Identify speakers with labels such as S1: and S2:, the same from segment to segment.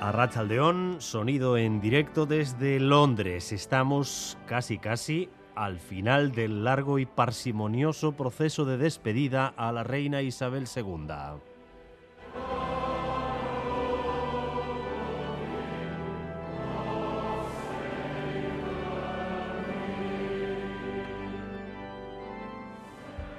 S1: Arrachaldeón, sonido en directo desde Londres. Estamos casi casi al final del largo y parsimonioso proceso de despedida a la reina Isabel II.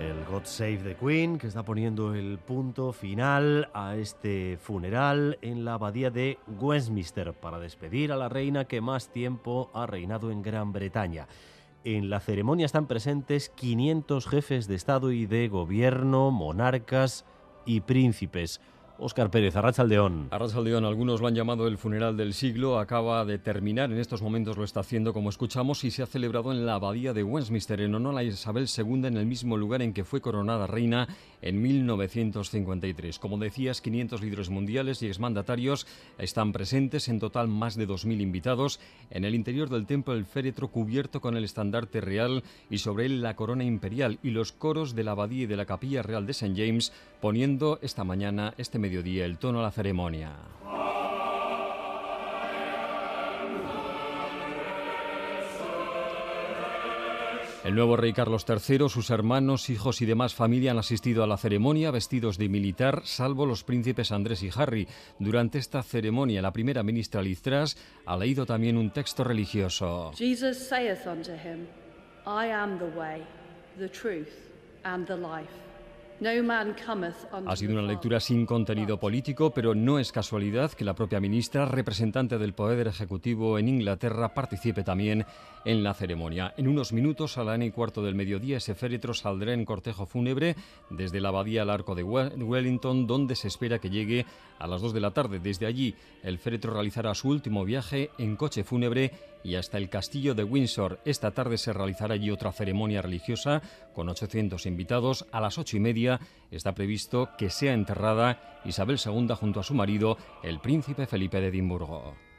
S1: El God Save the Queen, que está poniendo el punto final a este funeral en la abadía de Westminster para despedir a la reina que más tiempo ha reinado en Gran Bretaña. En la ceremonia están presentes 500 jefes de Estado y de Gobierno, monarcas y príncipes. Óscar Pérez, Arrachaldeón.
S2: Arrachaldeón, algunos lo han llamado el funeral del siglo, acaba de terminar, en estos momentos lo está haciendo como escuchamos y se ha celebrado en la abadía de Westminster en honor a Isabel II en el mismo lugar en que fue coronada reina en 1953. Como decías, 500 líderes mundiales y exmandatarios están presentes, en total más de 2.000 invitados. En el interior del templo el féretro cubierto con el estandarte real y sobre él la corona imperial y los coros de la abadía y de la capilla real de St. James poniendo esta mañana, este mediodía, el tono a la ceremonia. El nuevo rey Carlos III, sus hermanos, hijos y demás familia han asistido a la ceremonia vestidos de militar, salvo los príncipes Andrés y Harry. Durante esta ceremonia, la primera ministra Liz Truss ha leído también un texto religioso.
S3: Jesus saith unto him, I am the way, the truth, and the life.
S2: Ha sido una lectura sin contenido político, pero no es casualidad que la propia ministra, representante del Poder Ejecutivo en Inglaterra, participe también en la ceremonia. En unos minutos, a la N y cuarto del mediodía, ese féretro saldrá en cortejo fúnebre desde la abadía al arco de Wellington, donde se espera que llegue a las 2 de la tarde. Desde allí, el féretro realizará su último viaje en coche fúnebre y hasta el castillo de Windsor. Esta tarde se realizará allí otra ceremonia religiosa con 800 invitados. A las ocho y media está previsto que sea enterrada Isabel II junto a su marido, el príncipe Felipe de Edimburgo.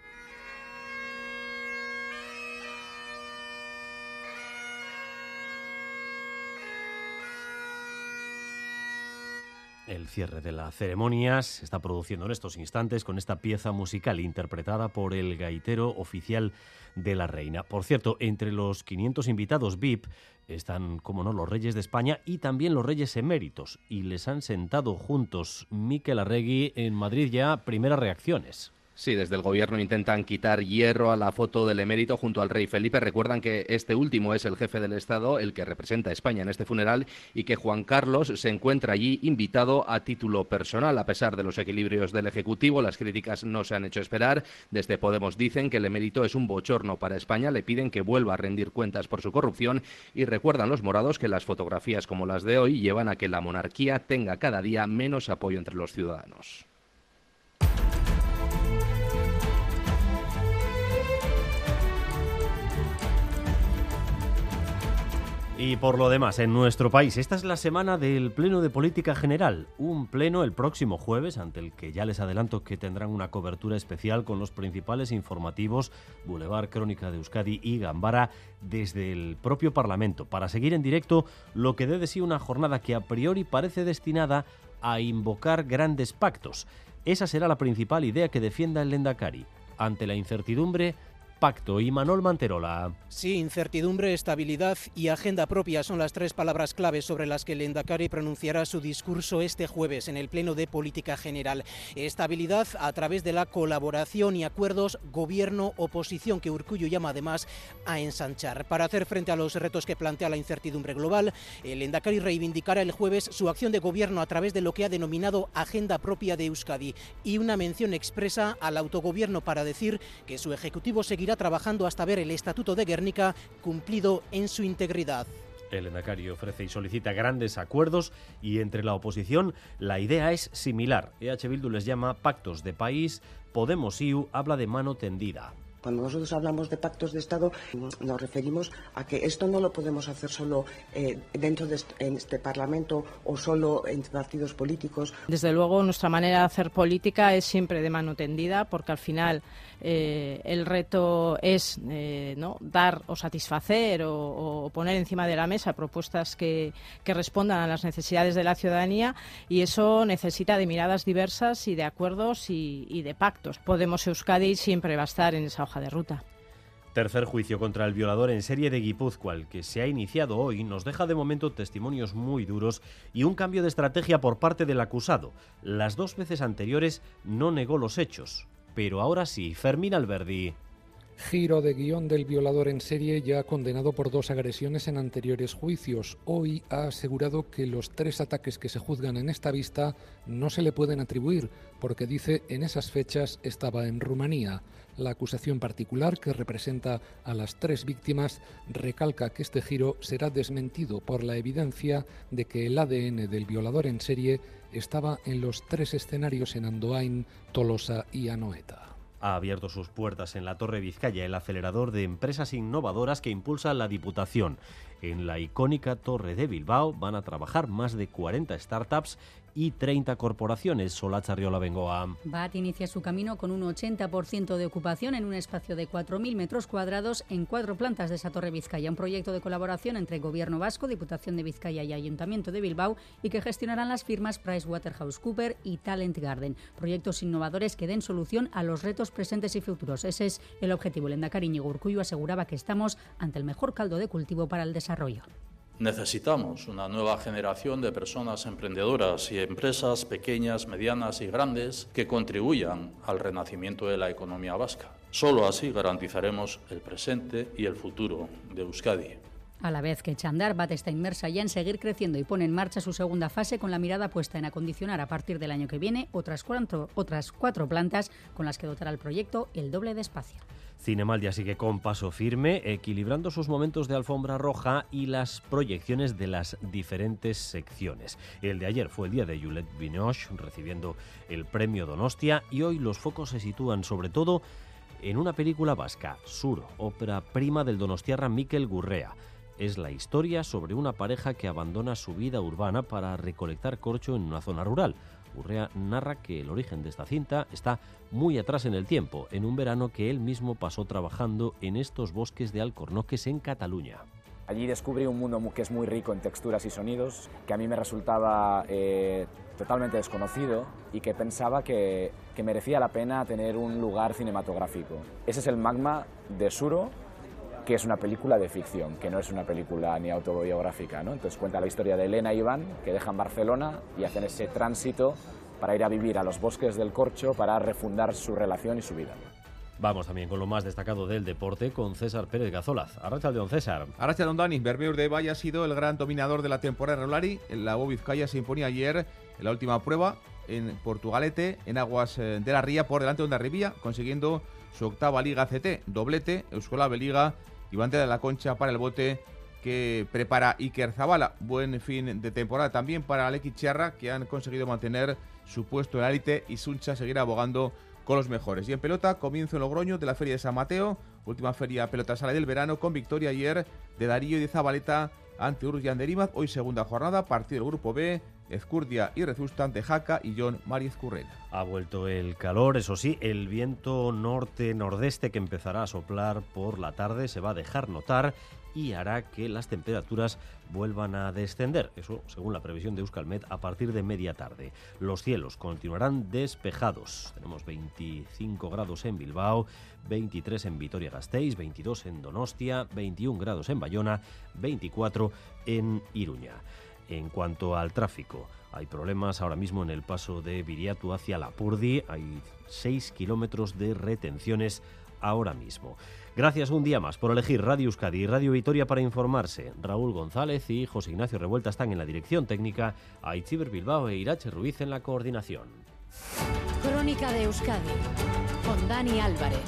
S1: El cierre de la ceremonia se está produciendo en estos instantes con esta pieza musical interpretada por el gaitero oficial de la reina. Por cierto, entre los 500 invitados VIP están, como no, los reyes de España y también los reyes eméritos. Y les han sentado juntos Miquel Arregui en Madrid ya primeras reacciones.
S4: Sí, desde el gobierno intentan quitar hierro a la foto del emérito junto al rey Felipe. Recuerdan que este último es el jefe del Estado, el que representa a España en este funeral, y que Juan Carlos se encuentra allí invitado a título personal. A pesar de los equilibrios del Ejecutivo, las críticas no se han hecho esperar. Desde Podemos dicen que el emérito es un bochorno para España, le piden que vuelva a rendir cuentas por su corrupción y recuerdan los morados que las fotografías como las de hoy llevan a que la monarquía tenga cada día menos apoyo entre los ciudadanos.
S1: Y por lo demás, en nuestro país, esta es la semana del Pleno de Política General. Un pleno el próximo jueves, ante el que ya les adelanto que tendrán una cobertura especial con los principales informativos Boulevard Crónica de Euskadi y Gambara desde el propio Parlamento, para seguir en directo lo que dé de sí una jornada que a priori parece destinada a invocar grandes pactos. Esa será la principal idea que defienda el Lendakari. Ante la incertidumbre, pacto y Manol Manterola.
S5: Sí, incertidumbre, estabilidad y agenda propia son las tres palabras claves sobre las que el Endacari pronunciará su discurso este jueves en el Pleno de Política General. Estabilidad a través de la colaboración y acuerdos gobierno-oposición que Urcuyo llama además a ensanchar. Para hacer frente a los retos que plantea la incertidumbre global, el Endacari reivindicará el jueves su acción de gobierno a través de lo que ha denominado agenda propia de Euskadi y una mención expresa al autogobierno para decir que su ejecutivo seguirá trabajando hasta ver el Estatuto de Guernica cumplido en su integridad.
S1: El Endacario ofrece y solicita grandes acuerdos y entre la oposición la idea es similar. EH Bildu les llama pactos de país, Podemos IU habla de mano tendida.
S6: Cuando nosotros hablamos de pactos de Estado, nos referimos a que esto no lo podemos hacer solo eh, dentro de este Parlamento o solo entre partidos políticos.
S7: Desde luego, nuestra manera de hacer política es siempre de mano tendida, porque al final eh, el reto es eh, ¿no? dar o satisfacer o, poner encima de la mesa propuestas que, respondan a las necesidades de la ciudadanía y eso necesita de miradas diversas y de acuerdos y, y de pactos. Podemos Euskadi siempre va a estar en esa de ruta.
S1: Tercer juicio contra el violador en serie de Guipúzcoa, que se ha iniciado hoy, nos deja de momento testimonios muy duros y un cambio de estrategia por parte del acusado. Las dos veces anteriores no negó los hechos. Pero ahora sí, Fermín Alberdi.
S8: Giro de guion del violador en serie ya condenado por dos agresiones en anteriores juicios. Hoy ha asegurado que los tres ataques que se juzgan en esta vista no se le pueden atribuir porque dice en esas fechas estaba en Rumanía. La acusación particular que representa a las tres víctimas recalca que este giro será desmentido por la evidencia de que el ADN del violador en serie estaba en los tres escenarios en Andoain, Tolosa y Anoeta
S1: ha abierto sus puertas en la Torre Vizcaya, el acelerador de empresas innovadoras que impulsa la Diputación. En la icónica Torre de Bilbao van a trabajar más de 40 startups y 30 corporaciones. Sola Charriola Bengoa.
S9: BAT inicia su camino con un 80% de ocupación en un espacio de 4.000 metros cuadrados en cuatro plantas de esa Torre Vizcaya. Un proyecto de colaboración entre Gobierno Vasco, Diputación de Vizcaya y Ayuntamiento de Bilbao y que gestionarán las firmas PricewaterhouseCoopers y Talent Garden. Proyectos innovadores que den solución a los retos presentes y futuros. Ese es el objetivo. El Endacariño Urcuyo aseguraba que estamos ante el mejor caldo de cultivo para el desarrollo.
S10: Necesitamos una nueva generación de personas emprendedoras y empresas pequeñas, medianas y grandes que contribuyan al renacimiento de la economía vasca. Solo así garantizaremos el presente y el futuro de Euskadi.
S9: A la vez que Chandar Bat está inmersa ya en seguir creciendo y pone en marcha su segunda fase con la mirada puesta en acondicionar a partir del año que viene otras cuatro, otras cuatro plantas con las que dotará el proyecto el doble de espacio.
S1: Cinemaldia sigue con paso firme, equilibrando sus momentos de alfombra roja y las proyecciones de las diferentes secciones. El de ayer fue el día de Juliette Binoche recibiendo el premio Donostia y hoy los focos se sitúan sobre todo en una película vasca, Sur, ópera prima del donostiarra Miquel Gurrea. Es la historia sobre una pareja que abandona su vida urbana para recolectar corcho en una zona rural. Urrea narra que el origen de esta cinta está muy atrás en el tiempo, en un verano que él mismo pasó trabajando en estos bosques de alcornoques en Cataluña.
S11: Allí descubrí un mundo que es muy rico en texturas y sonidos, que a mí me resultaba eh, totalmente desconocido y que pensaba que, que merecía la pena tener un lugar cinematográfico. Ese es el magma de Suro, que es una película de ficción, que no es una película ni autobiográfica. ¿no? Entonces cuenta la historia de Elena y Iván, que dejan Barcelona y hacen ese tránsito para ir a vivir a los bosques del Corcho para refundar su relación y su vida.
S1: Vamos también con lo más destacado del deporte con César Pérez Gazolaz. Arracha don César.
S12: Arracha don Dani. Bermeur de Valle ha sido el gran dominador de la temporada Rolari. En la Vizcaya se imponía ayer en la última prueba en Portugalete, en aguas eh, de la Ría, por delante de Ondarribía, consiguiendo su octava Liga CT, doblete, Euskola Liga y de la Concha para el bote que prepara Iker Zabala. Buen fin de temporada también para Aleki Chiarra, que han conseguido mantener su puesto en la élite y Suncha seguirá abogando con los mejores. Y en pelota, comienzo en Logroño de la Feria de San Mateo, última feria pelota sala del verano, con victoria ayer de Darío y de Zabaleta ante Urgian de Hoy segunda jornada, partido del Grupo B, Ezcurdia y Rezusta ante Jaca y John Mariz Currena.
S1: Ha vuelto el calor, eso sí, el viento norte-nordeste que empezará a soplar por la tarde se va a dejar notar y hará que las temperaturas vuelvan a descender. Eso según la previsión de Euskalmet a partir de media tarde. Los cielos continuarán despejados. Tenemos 25 grados en Bilbao, 23 en Vitoria-Gasteiz, 22 en Donostia, 21 grados en Bayona, 24 en Iruña. En cuanto al tráfico, hay problemas ahora mismo en el paso de Viriatu hacia Lapurdi. Hay 6 kilómetros de retenciones ahora mismo. Gracias un día más por elegir Radio Euskadi y Radio Vitoria para informarse. Raúl González y José Ignacio Revuelta están en la dirección técnica, Aichiber Bilbao e Irache Ruiz en la coordinación.
S13: Crónica de Euskadi con Dani Álvarez.